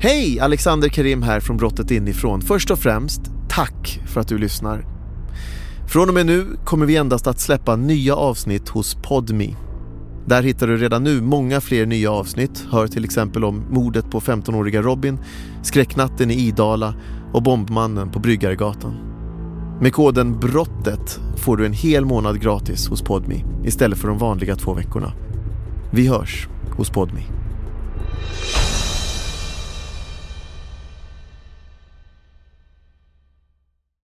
Hej! Alexander Karim här från Brottet inifrån. Först och främst, tack för att du lyssnar. Från och med nu kommer vi endast att släppa nya avsnitt hos Podmi. Där hittar du redan nu många fler nya avsnitt. Hör till exempel om mordet på 15-åriga Robin, skräcknatten i Idala och bombmannen på Bryggargatan. Med koden BROTTET får du en hel månad gratis hos Podmi istället för de vanliga två veckorna. Vi hörs hos Podmi.